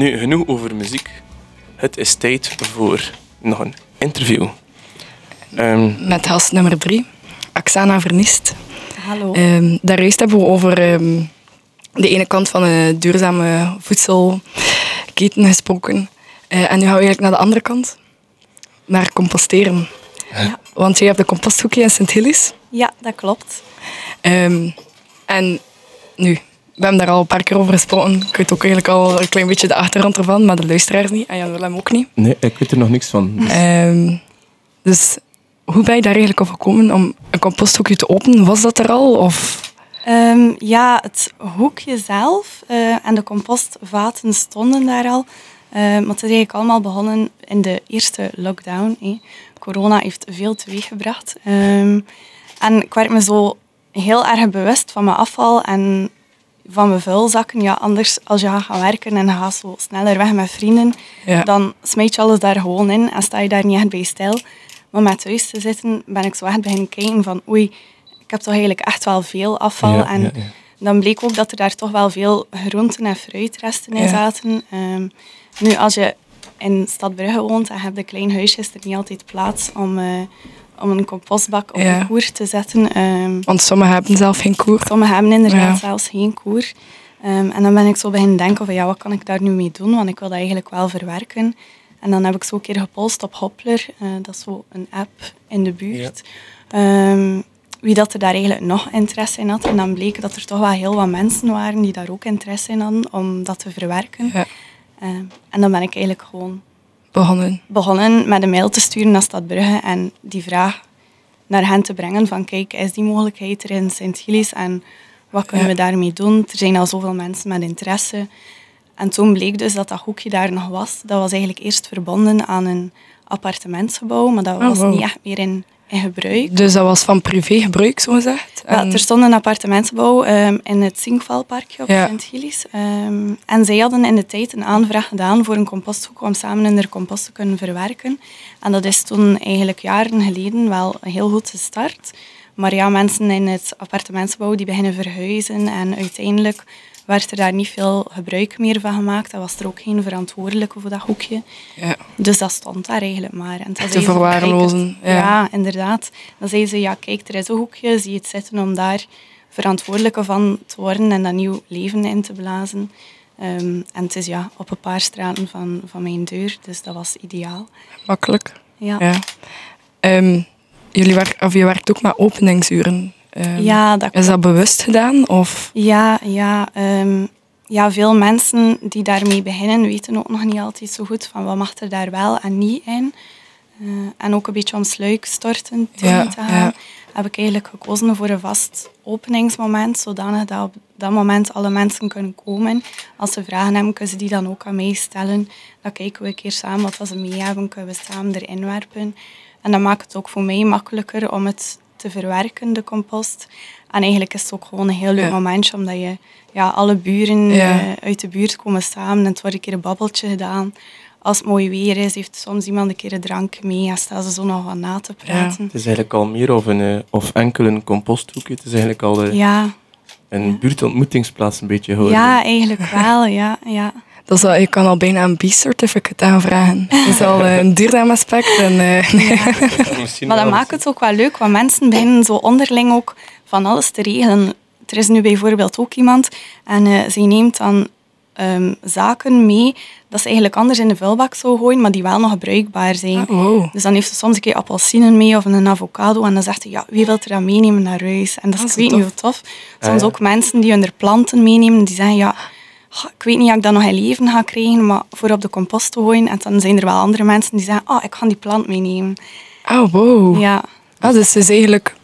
Nu, genoeg over muziek. Het is tijd voor nog een interview. Ehm, Met gast nummer drie, Aksana Vernist. Hallo. Um, daar hebben we over um, de ene kant van een duurzame voedselketen gesproken. Uh, en nu gaan we eigenlijk naar de andere kant, naar composteren. Ja. Want jij hebt de composthoekje in Sint-Hillis. Ja, dat klopt. Um, en nu, we hebben daar al een paar keer over gesproken. Ik weet ook eigenlijk al een klein beetje de achtergrond ervan, maar de luisteraars niet. En Jan Willem ook niet. Nee, ik weet er nog niks van. Dus, um, dus hoe ben je daar eigenlijk op gekomen om een composthoekje te openen? Was dat er al? Of? Um, ja, het hoekje zelf uh, en de compostvaten stonden daar al. Uh, maar het is eigenlijk allemaal begonnen in de eerste lockdown. Eh. Corona heeft veel teweeggebracht. Um, en ik werd me zo heel erg bewust van mijn afval en van mijn vuilzakken. Ja, anders als je gaat gaan werken en je gaat zo sneller weg met vrienden, ja. dan smijt je alles daar gewoon in en sta je daar niet echt bij stil. Maar met thuis te zitten ben ik zo echt beginnen kijken van oei, ik heb toch eigenlijk echt wel veel afval. Ja, en dan bleek ook dat er daar toch wel veel groenten en fruitresten in zaten. Um, nu, als je in Stadbrugge woont en hebt een klein huisje, is er niet altijd plaats om... Uh, om een compostbak op een koer te zetten. Um, Want sommigen hebben zelf geen koer. Sommigen hebben inderdaad zelfs geen koer. Um, en dan ben ik zo beginnen denken van ja, wat kan ik daar nu mee doen? Want ik wil dat eigenlijk wel verwerken. En dan heb ik zo een keer gepolst op Hoppler. Uh, dat is zo een app in de buurt. Ja. Um, wie dat er daar eigenlijk nog interesse in had. En dan bleek dat er toch wel heel wat mensen waren die daar ook interesse in hadden om dat te verwerken. Ja. en dan ben ik eigenlijk gewoon begonnen? Begonnen met een mail te sturen naar Stadbrugge en die vraag naar hen te brengen van kijk, is die mogelijkheid er in Sint-Gilles en wat kunnen Ja. we daarmee doen? Er zijn al zoveel mensen met interesse. En toen bleek dus dat dat hoekje daar nog was. Dat was eigenlijk eerst verbonden aan een appartementsgebouw, maar dat Oh, was wow. niet echt meer in, in gebruik. Dus dat was van privégebruik, zo gezegd? Ja, En- er stond een appartementsgebouw ehm, in het Zinkvalparkje op Ja. Sint-Gilles. Ehm, en zij hadden in de tijd een aanvraag gedaan voor een composthoek om samen in de compost te kunnen verwerken. En dat is toen eigenlijk jaren geleden wel heel goed gestart. Maar ja, mensen in het appartementsgebouw die beginnen verhuizen en uiteindelijk werd er daar niet veel gebruik meer van gemaakt. Dan was er ook geen verantwoordelijke voor dat hoekje. ja. Dus dat stond daar eigenlijk maar. En Te ze, verwaarlozen, ja. ja. inderdaad. Dan zei ze, ja, kijk, er is een hoekje, zie je het zitten om daar verantwoordelijke van te worden en dat nieuw leven in te blazen. Ehm, en het is ja, op een paar straten van, van mijn deur, dus dat was ideaal. Makkelijk. Ja, Ja. Ehm, jullie werk, of je werkt ook met openingsuren. Ehm, ja dat Is dat bewust gedaan? Of? Ja, ja, ehm, ja, veel mensen die daarmee beginnen weten ook nog niet altijd zo goed van wat mag er daar wel en niet in. Eh, en ook een beetje om sluikstorten te Ja, te gaan, ja. heb ik eigenlijk gekozen voor een vast openingsmoment, zodanig dat op dat moment alle mensen kunnen komen. Als ze vragen hebben, kunnen ze die dan ook aan mij stellen. Dan kijken we een keer samen wat ze mee hebben, kunnen we samen erin werpen. En dat maakt het ook voor mij makkelijker om het te verwerken, de compost. En eigenlijk is het ook gewoon een heel leuk Ja. momentje, omdat je ja, alle buren Ja. eh, uit de buurt komen samen en het wordt een keer een babbeltje gedaan. Als het mooi weer is, heeft soms iemand een keer een drankje mee en staan ze zo nog wat na te praten. Het is eigenlijk al meer of, een, eh, of enkel een composthoekje. Het is eigenlijk al eh, Ja, een buurtontmoetingsplaats een beetje geworden. ja eigenlijk wel, ja. ja. Dat is al, je kan al bijna een B-certificate aanvragen. Dat is al eh, een duurzaam aspect. En, eh, Maar dat maakt het ook wel leuk, want mensen beginnen zo onderling ook van alles te regelen. Er is nu bijvoorbeeld ook iemand en eh zij neemt dan ehm, zaken mee dat ze eigenlijk anders in de vuilbak zou gooien, maar die wel nog bruikbaar zijn. Ah, wow. Dus dan heeft ze soms een keer appelsinen mee of een avocado en dan zegt ze, ja, wie wil er dat meenemen naar huis? En dat Dat is, is ik weet niet tof. hoe tof. Ah, Soms ja. ook mensen die hun planten meenemen, die zeggen, ja, "Ah, ik weet niet of ik dat nog in leven ga krijgen, maar voor op de compost te gooien. En dan zijn er wel andere mensen die zeggen, oh, ik ga die plant meenemen. Oh, wow. Ja, Ah, dus het is eigenlijk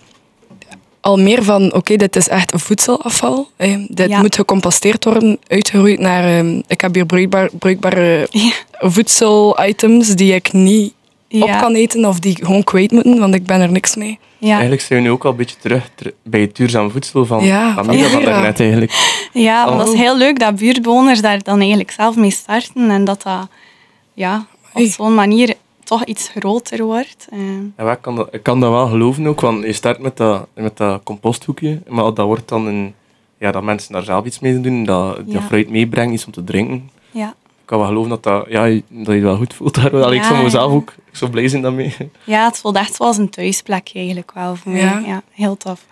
al meer van, oké, dit is echt voedselafval. eh, dit Ja. moet gecomposteerd worden, uitgeroeid naar... eh, ik heb hier bruikbaar, bruikbare ja. voedselitems die ik niet op kan eten of die gewoon kwijt moeten, want ik ben er niks mee. Ja, Eigenlijk zijn we nu ook al een beetje terug, ter- bij het duurzaam voedsel van Ja, van daarnet eigenlijk. ja maar dat is heel leuk dat buurtbewoners daar dan eigenlijk zelf mee starten en dat dat ja, op zo'n manier toch iets groter wordt. Eh, Ja, ik, kan dat, ik kan dat wel geloven ook, want je start met dat, met dat composthoekje, maar dat wordt dan een, ja, dat mensen daar zelf iets mee doen, dat, dat Ja. fruit meebrengen, iets om te drinken. ja. Kan wel geloven dat, dat, ja, je- dat je je wel goed voelt daar. Allee, ik Ja, zou mezelf ja. ook zo blij zijn daarmee. Ja, het voelt echt zoals een thuisplek eigenlijk wel voor Ja. mij. Ja, heel tof.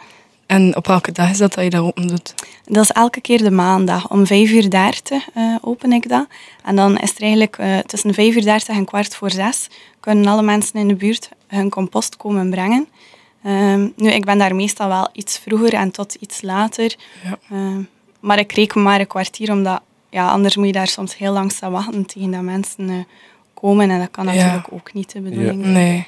En op welke dag is dat dat je dat open doet? Dat is elke keer de maandag. Om 5 uur 30 eh, open ik dat. En dan is er eigenlijk eh, tussen 5 uur 30 en kwart voor 6 kunnen alle mensen in de buurt hun compost komen brengen. Ehm, nu, ik ben daar meestal wel iets vroeger en tot iets later. Ja. Ehm, maar ik reken maar een kwartier, omdat ja, anders moet je daar soms heel lang staan wachten tegen dat mensen eh, komen. En dat kan Ja. natuurlijk ook niet de bedoeling zijn. Nee.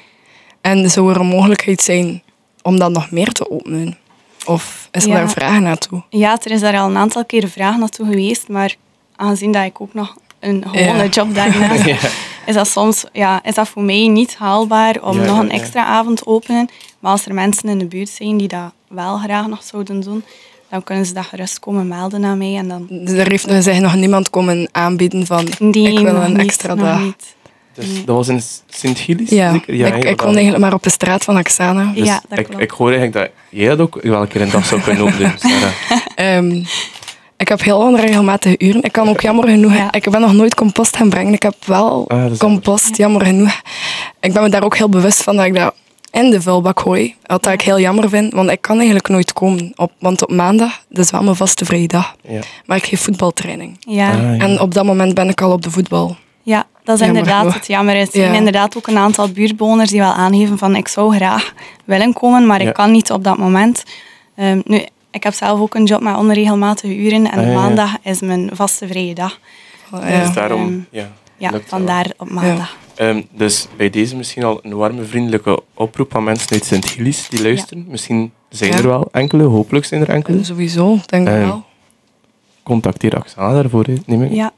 En zou er een mogelijkheid zijn om dat nog meer te openen? Of is er Ja. daar vragen naartoe? Ja, er is daar al een aantal keer vraag naartoe geweest, maar aangezien dat ik ook nog een gewone Ja. job daarnaast heb, is dat soms ja, is dat voor mij niet haalbaar om Ja, nog ja, een ja. extra avond te openen. Maar als er mensen in de buurt zijn die dat wel graag nog zouden doen, dan kunnen ze dat gerust komen melden aan mij. En dan, Dus er heeft nog, zich nog niemand komen aanbieden van nee, ik wil een niet, extra dag. niet. Dus Nee. dat was in Sint-Gilles? Ja, ik, ik woon eigenlijk maar op de straat van. Dus Ja, dat ik, klopt. ik hoor eigenlijk dat jij dat ook wel een keer een dag zou kunnen opdoen. Sarah. Ehm, ik heb heel onregelmatige uren. Ik kan ook jammer genoeg... Ja. Ik ben nog nooit compost gaan brengen. Ik heb wel Ah, compost, jammer genoeg. Ik ben me daar ook heel bewust van dat ik dat in de vuilbak gooi. Wat dat ik heel jammer vind, want ik kan eigenlijk nooit komen. Op, want op maandag, dat is wel mijn vaste vrije dag. Ja. Maar ik geef voetbaltraining. Ja. Ah, ja. En op dat moment ben ik al op de voetbal. Ja, dat is Jammer inderdaad het jammer. Er Ja. zijn inderdaad ook een aantal buurtbewoners die wel aangeven van ik zou graag willen komen, maar Ja. ik kan niet op dat moment. Ehm, nu, ik heb zelf ook een job met onregelmatige uren en Ah, ja, ja. maandag is mijn vaste vrije dag. Ja. Dus daarom, Ehm, ja. Ja, vandaar op maandag. Ehm, dus bij deze misschien al een warme, vriendelijke oproep aan mensen uit Sint-Gilles die luisteren. Misschien zijn Ja. er wel enkele, hopelijk zijn er enkele. Sowieso, denk ik Eh, wel. Contacteer Axana daarvoor, neem ik. Ja.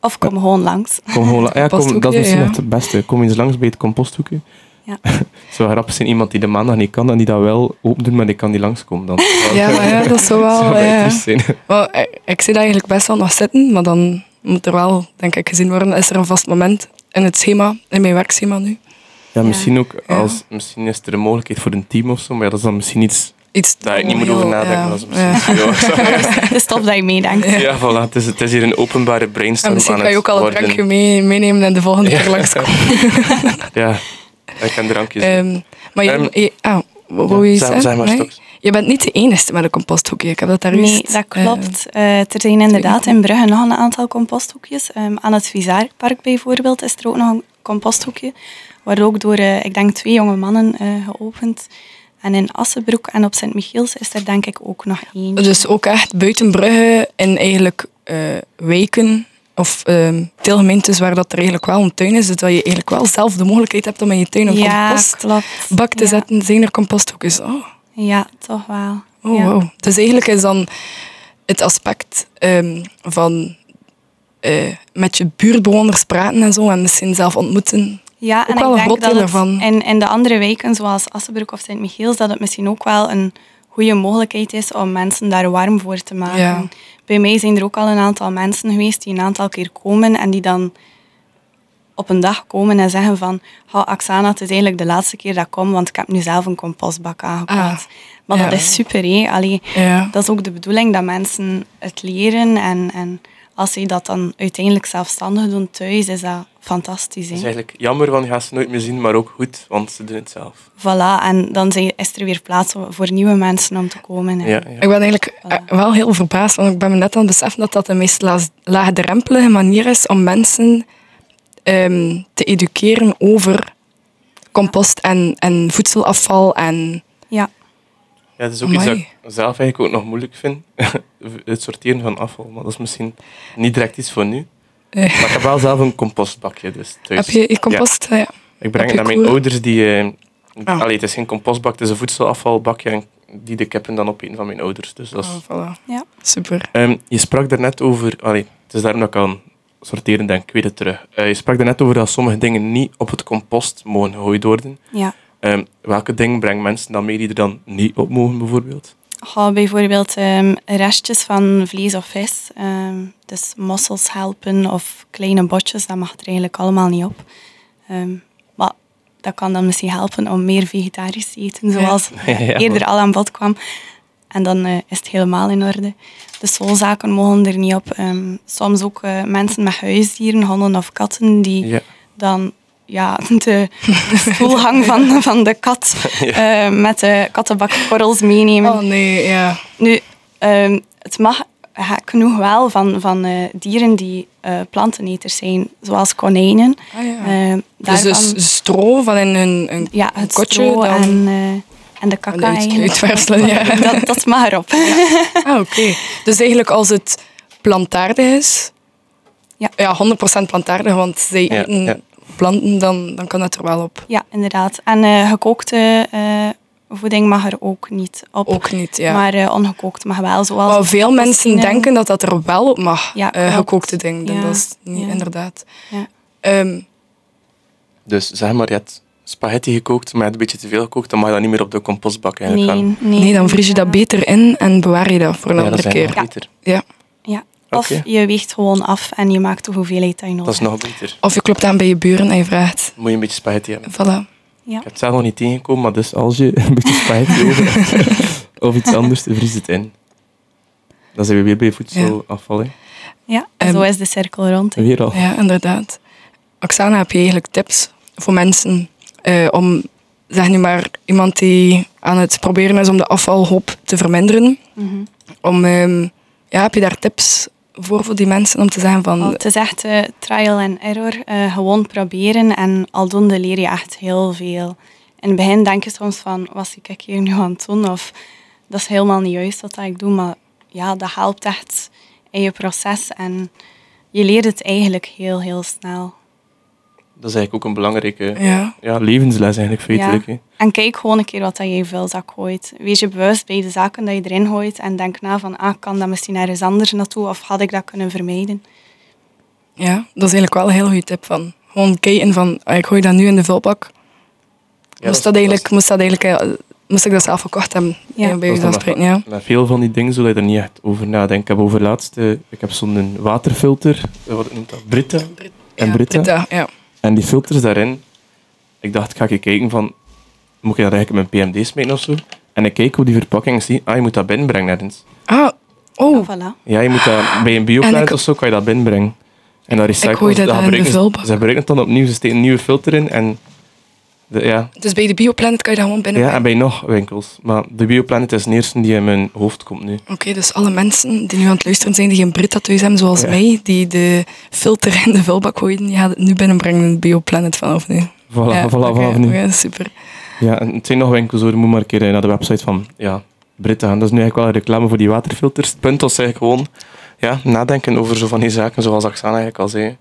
Of kom gewoon langs. Kom gewoon, la- ja, kom, dat is misschien nog het beste. Kom eens langs bij het composthoekje. Ja. Zou grappig zijn, iemand die de maandag niet kan en die dat wel open doet, maar die kan niet langskomen. Dan. Ja, maar ja, dat zou wel... zou ja. zijn. Ik, ik zie dat eigenlijk best wel nog zitten, maar dan moet er wel, denk ik, gezien worden, is er een vast moment in het schema, in mijn werkschema nu. Ja, misschien ook Ja. als, misschien is er een mogelijkheid voor een team of zo, maar ja, dat is dan misschien iets Iets daar ik niet moet over nadenken. ja, Dat is misschien ja. iets voor jou. Het is tof dat je meedenkt. Ja, voilà. Het is, het is hier een openbare brainstorm En misschien aan kan je ook al een worden. drankje mee, meenemen en de volgende Ja. keer langskomen. Ja, ik ken drankjes. Ehm maar je, Ehm, je, ah, wou je zeg maar, Nee? Je bent niet de enige met een composthoekje. Ik heb dat daar Nee, juist, dat eh, klopt. Eh, er zijn inderdaad in Brugge nog een aantal composthoekjes. Ehm, aan het Visaarpark bijvoorbeeld is er ook nog een composthoekje. Wordt ook door, eh, ik denk, twee jonge mannen geopend. En in Assenbroek en op Sint-Michiels is er denk ik ook nog één. Dus ook echt buiten Brugge in eigenlijk eh, of ehm deelgemeentes waar dat er eigenlijk wel een tuin is, dus dat je eigenlijk wel zelf de mogelijkheid hebt om in je tuin een ja, compostbak te Ja. zetten. Zijn er composthoekjes? Oh, Ja, toch wel. oh ja. wow. Dus eigenlijk is dan het aspect ehm, van eh, met je buurtbewoners praten en zo en misschien zelf ontmoeten. Ja, Ook en wel ik een denk groot deel ervan. in, in de andere wijken, zoals Assenbroek of Sint-Michiels, dat het misschien ook wel een goede mogelijkheid is om mensen daar warm voor te maken. Ja. Bij mij zijn er ook al een aantal mensen geweest die een aantal keer komen en die dan op een dag komen en zeggen van "Goh, Axana, het is eigenlijk de laatste keer dat ik kom, want ik heb nu zelf een compostbak aangekocht. Ah, maar dat is super, hè. Allee, Ja. dat is ook de bedoeling dat mensen het leren en, en als ze dat dan uiteindelijk zelfstandig doen thuis, is dat fantastisch. Het is eigenlijk jammer, want je gaat ze nooit meer zien, maar ook goed, want ze doen het zelf. Voilà, en dan zijn- is er weer plaats voor nieuwe mensen om te komen. En, Ja, ja. Ik ben eigenlijk eh, wel heel verbaasd, want ik ben me net aan het beseffen dat dat de meest laagdrempelige manier is om mensen ehm, te educeren over compost en, en voedselafval. En, ja. Het is ook iets dat ik zelf eigenlijk ook nog moeilijk vind. het sorteren van afval. Maar dat is misschien niet direct iets voor nu. Eh. Maar ik heb wel zelf een compostbakje dus thuis. heb je je compost? Ja. Ja, ik breng het naar mijn ouders. Die, eh, Ah. allee, het is geen compostbak, het is een voedselafvalbakje. En die de kippen dan opeten van mijn ouders. Dus dat is, Oh, voilà. Ja. Super. Ehm, je sprak daarnet over... Allee, het is daarom dat ik aan sorteren denk, ik weet het terug. Eh, je sprak daarnet over dat sommige dingen niet op het compost mogen gegooid worden. ja. Ehm, welke dingen brengen mensen dan mee die er dan niet op mogen, bijvoorbeeld? Goh, bijvoorbeeld ehm, restjes van vlees of vis. ehm, dus mossels helpen of kleine botjes, dat mag er eigenlijk allemaal niet op. Ehm, maar dat kan dan misschien helpen om meer vegetarisch te eten, zoals Ja, eerder al aan bod kwam. En dan eh, is het helemaal in orde. De solzaken mogen er niet op. Ehm, soms ook eh, mensen met huisdieren, honden of katten, die Ja. dan ja, de, de stoelhang van, van de kat eh, met de kattenbakkorrels meenemen. Oh nee, ja. Nu, ehm, het mag genoeg wel van, van eh, dieren die eh, planteneters zijn, zoals konijnen. Ah, ja. Ehm, Dus, daarvan- dus stro van in een, een ja, het kotje stro dan- en, eh, en de kaka En ja. Dat, dat mag erop. Ah, oké. Dus eigenlijk als het plantaardig is, Ja. ja 100% plantaardig, want zij Ja, eten ja. Planten, dan, dan kan het er wel op. Ja, inderdaad. En eh, gekookte eh, voeding mag er ook niet op. Ook niet, ja. Maar eh, ongekookt mag wel. Zoals Maar veel mensen denken dat dat er wel op mag, Ja, eh, gekookte dingen. Ja, Dat is niet, ja. inderdaad. Ja. Ehm, Dus zeg maar, je hebt spaghetti gekookt, maar je hebt een beetje te veel gekookt, dan mag je dat niet meer op de compostbak eigenlijk Nee, gaan. nee, nee, dan vries je dat beter in en bewaar je dat voor een Ja, dat andere keer. Ja. Ja. Of je weegt gewoon af en je maakt de hoeveelheid dat je nodig Dat is nog beter. Of je klopt aan bij je buren en je vraagt. Moet je een beetje spaghetti hebben. Voilà. Ja. Ik heb het zelf nog niet tegengekomen, maar dus als je een beetje spaghetti over hebt, of iets anders, vries het in. Dan zijn we weer bij voedselafval. hè. Ja, en Ehm, zo is de cirkel rond. hè. Weer al. Ja, inderdaad. Oksana, heb je eigenlijk tips voor mensen eh, om, zeg nu maar, iemand die aan het proberen is om de afvalhoop te verminderen? Mhm. Om, ehm, ja, heb je daar tips voor voor die mensen om te zeggen van... Het is echt eh, trial and error. eh, gewoon proberen en aldoende leer je echt heel veel. In het begin denk je soms van, zie ik hier nu aan het doen? Of dat is helemaal niet juist wat ik doe. Maar ja, dat helpt echt in je proces. En je leert het eigenlijk heel, heel snel. Dat is eigenlijk ook een belangrijke ja, ja, levensles eigenlijk, feitelijk. Ja. hè. En kijk gewoon een keer wat dat je in je vuilzak gooit. Wees je bewust bij de zaken dat je erin gooit. En denk na van, ah, kan dat misschien ergens anders naartoe? Of had ik dat kunnen vermijden? ja, dat is eigenlijk wel een heel goede tip van. Gewoon kijken van, ah, ik gooi dat nu in de vulbak. Ja, moest, dat eigenlijk, moest, dat eigenlijk, eh, moest ik dat zelf gekocht hebben? Ja. Bij Dat je spreken, ja. Met veel van die dingen zul je er niet echt over nadenken. Ik heb over laatst, eh, ik heb zo'n waterfilter, eh, wat noemt dat? Brita. En Ja, Brita. Brita, ja. En die filters daarin, ik dacht, ik ga ik kijken van, moet ik dat eigenlijk in mijn PMD smeten of zo? En ik kijk hoe die verpakking zie, ah, je moet dat binnenbrengen ergens. Ah, oh, Voilà. Ja, je moet dat, bij een bioplanet ik- of zo kan je dat binnenbrengen. En dat recyclen gooi dat de gebruiken ze-. Ze gebruiken het dan opnieuw, ze steken een nieuwe filter in en... De, ja, dus bij de Bioplanet kan je dat gewoon binnen. ja, en bij nog winkels. Maar de bioplanet is de eerste die in mijn hoofd komt nu. Oké, dus alle mensen die nu aan het luisteren zijn, die geen Brita thuis hebben, zoals Ja. mij, die de filter in de vulbak gooien, die gaat het nu binnenbrengen in de Bioplanet vanaf nu. Voilà, ja, voilà, vanaf nu. super. Ja, en het zijn nog winkels hoor. Moet maar een keer eh, naar de website van ja, Britten gaan. Dat is nu eigenlijk wel een reclame voor die waterfilters. Het punt was eigenlijk gewoon ja, nadenken over zo van die zaken, zoals Oksana eigenlijk al zei.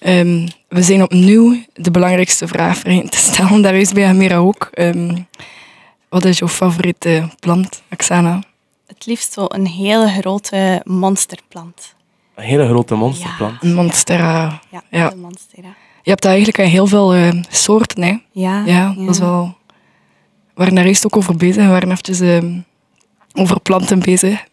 Ehm, we zijn opnieuw de belangrijkste vraag vergeten te stellen. Daar is bij Amira ook. Ehm, wat is jouw favoriete plant, Oksana? Het liefst zo een hele grote monsterplant. Een hele grote monsterplant. Een monstera. Ja, Ja. de monstera. Je hebt dat eigenlijk heel veel eh, soorten, hè? Ja, Ja, dat is wel... We waren daar eerst ook over bezig. We waren eventjes ehm, over planten bezig.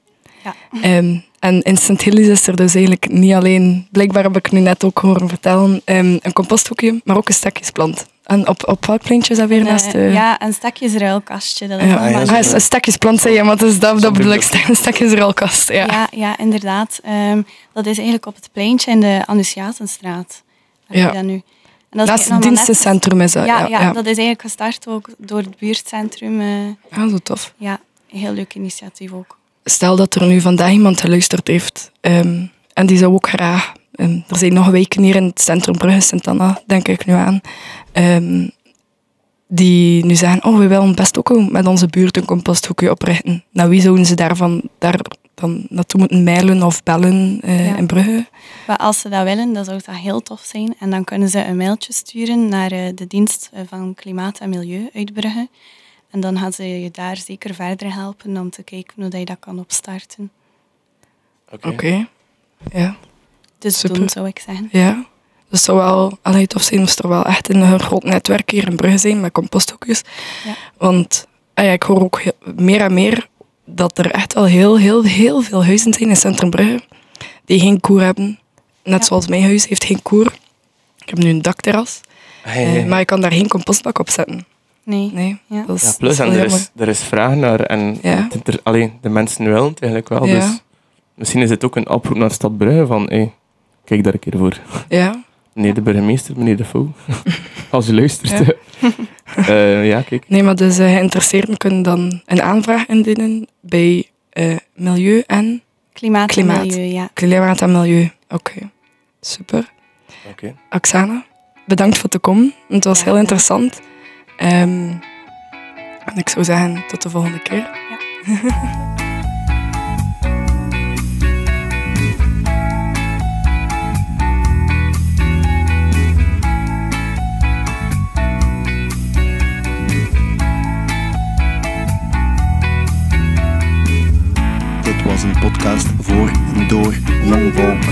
Ja. Ehm, en Instant Hillies is er dus eigenlijk niet alleen... Blijkbaar heb ik nu net ook horen vertellen. ehm, een composthoekje, maar ook een stekjesplant. En op, op welk plantje is dat weer Eh, naast... de Ja, een stekjesruilkastje. Dat is Ja, Ah, ja, ah, een stekjesplant zei je, maar het is dat, dat bedoel ik. Een stekjesruilkast, ja. Ja, ja, inderdaad. Ehm, dat is eigenlijk op het pleintje in de Annunciatenstraat. Daar Ja. heb je dat nu. En dat is Naast het dienstencentrum is dat. Ja, Ja, ja, ja, dat is eigenlijk gestart ook door het buurtcentrum. eh, Ja, zo tof. ja, een heel leuk initiatief ook. Stel dat er nu vandaag iemand geluisterd heeft ehm, en die zou ook graag... ehm, er zijn nog wijken hier in het centrum Brugge, Sint-Anna, denk ik nu aan. ehm, die nu zeggen, oh, we willen best ook met onze buurt een composthoekje oprichten. Nou, wie zouden ze daarvan daar dan naartoe moeten mailen of bellen eh, Ja. in Brugge? Maar als ze dat willen, dan zou dat heel tof zijn. En dan kunnen ze een mailtje sturen naar eh, de dienst eh, van Klimaat en Milieu uit Brugge. En dan gaan ze je daar zeker verder helpen om te kijken hoe dat je dat kan opstarten. Oké. Oké. Ja. Dus Super. doen, zou ik zeggen. Ja, dus zou wel allee, tof zijn moest er wel echt een groot netwerk hier in Brugge zijn met composthoekjes. Ja. Want ah ja, ik hoor ook heel- meer en meer dat er echt wel heel, heel, heel veel huizen zijn in Centrum Brugge die geen koer hebben. Net Ja. zoals mijn huis heeft geen koer. Ik heb nu een dakterras, Hey, hey, eh, maar ik kan daar geen compostbak op zetten. Nee. Nee. Ja. Dat is, Ja, dat plus, is en er is, er is vraag naar. En Ja. het- er, allee, de mensen willen het eigenlijk wel. Ja. Dus misschien is het ook een oproep naar Stad Brugge van hey, kijk daar een keer voor. Ja. Meneer de burgemeester, meneer de Fou. Als u luistert. Ja. Eh, ja, kijk. Nee, maar dus uh, geïnteresseerden kunnen dan een aanvraag indienen bij uh, Milieu en Klimaat, Klimaat. en milieu, ja. Klimaat en Milieu. Oké, super. Oké. Oksana, bedankt voor te komen. Het was Ja, heel ja. interessant. Ehm, en ik zou zeggen, tot de volgende keer. Was een podcast voor en door Jongvolk.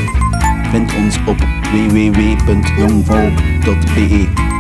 Vind ons op www.jongvolk.be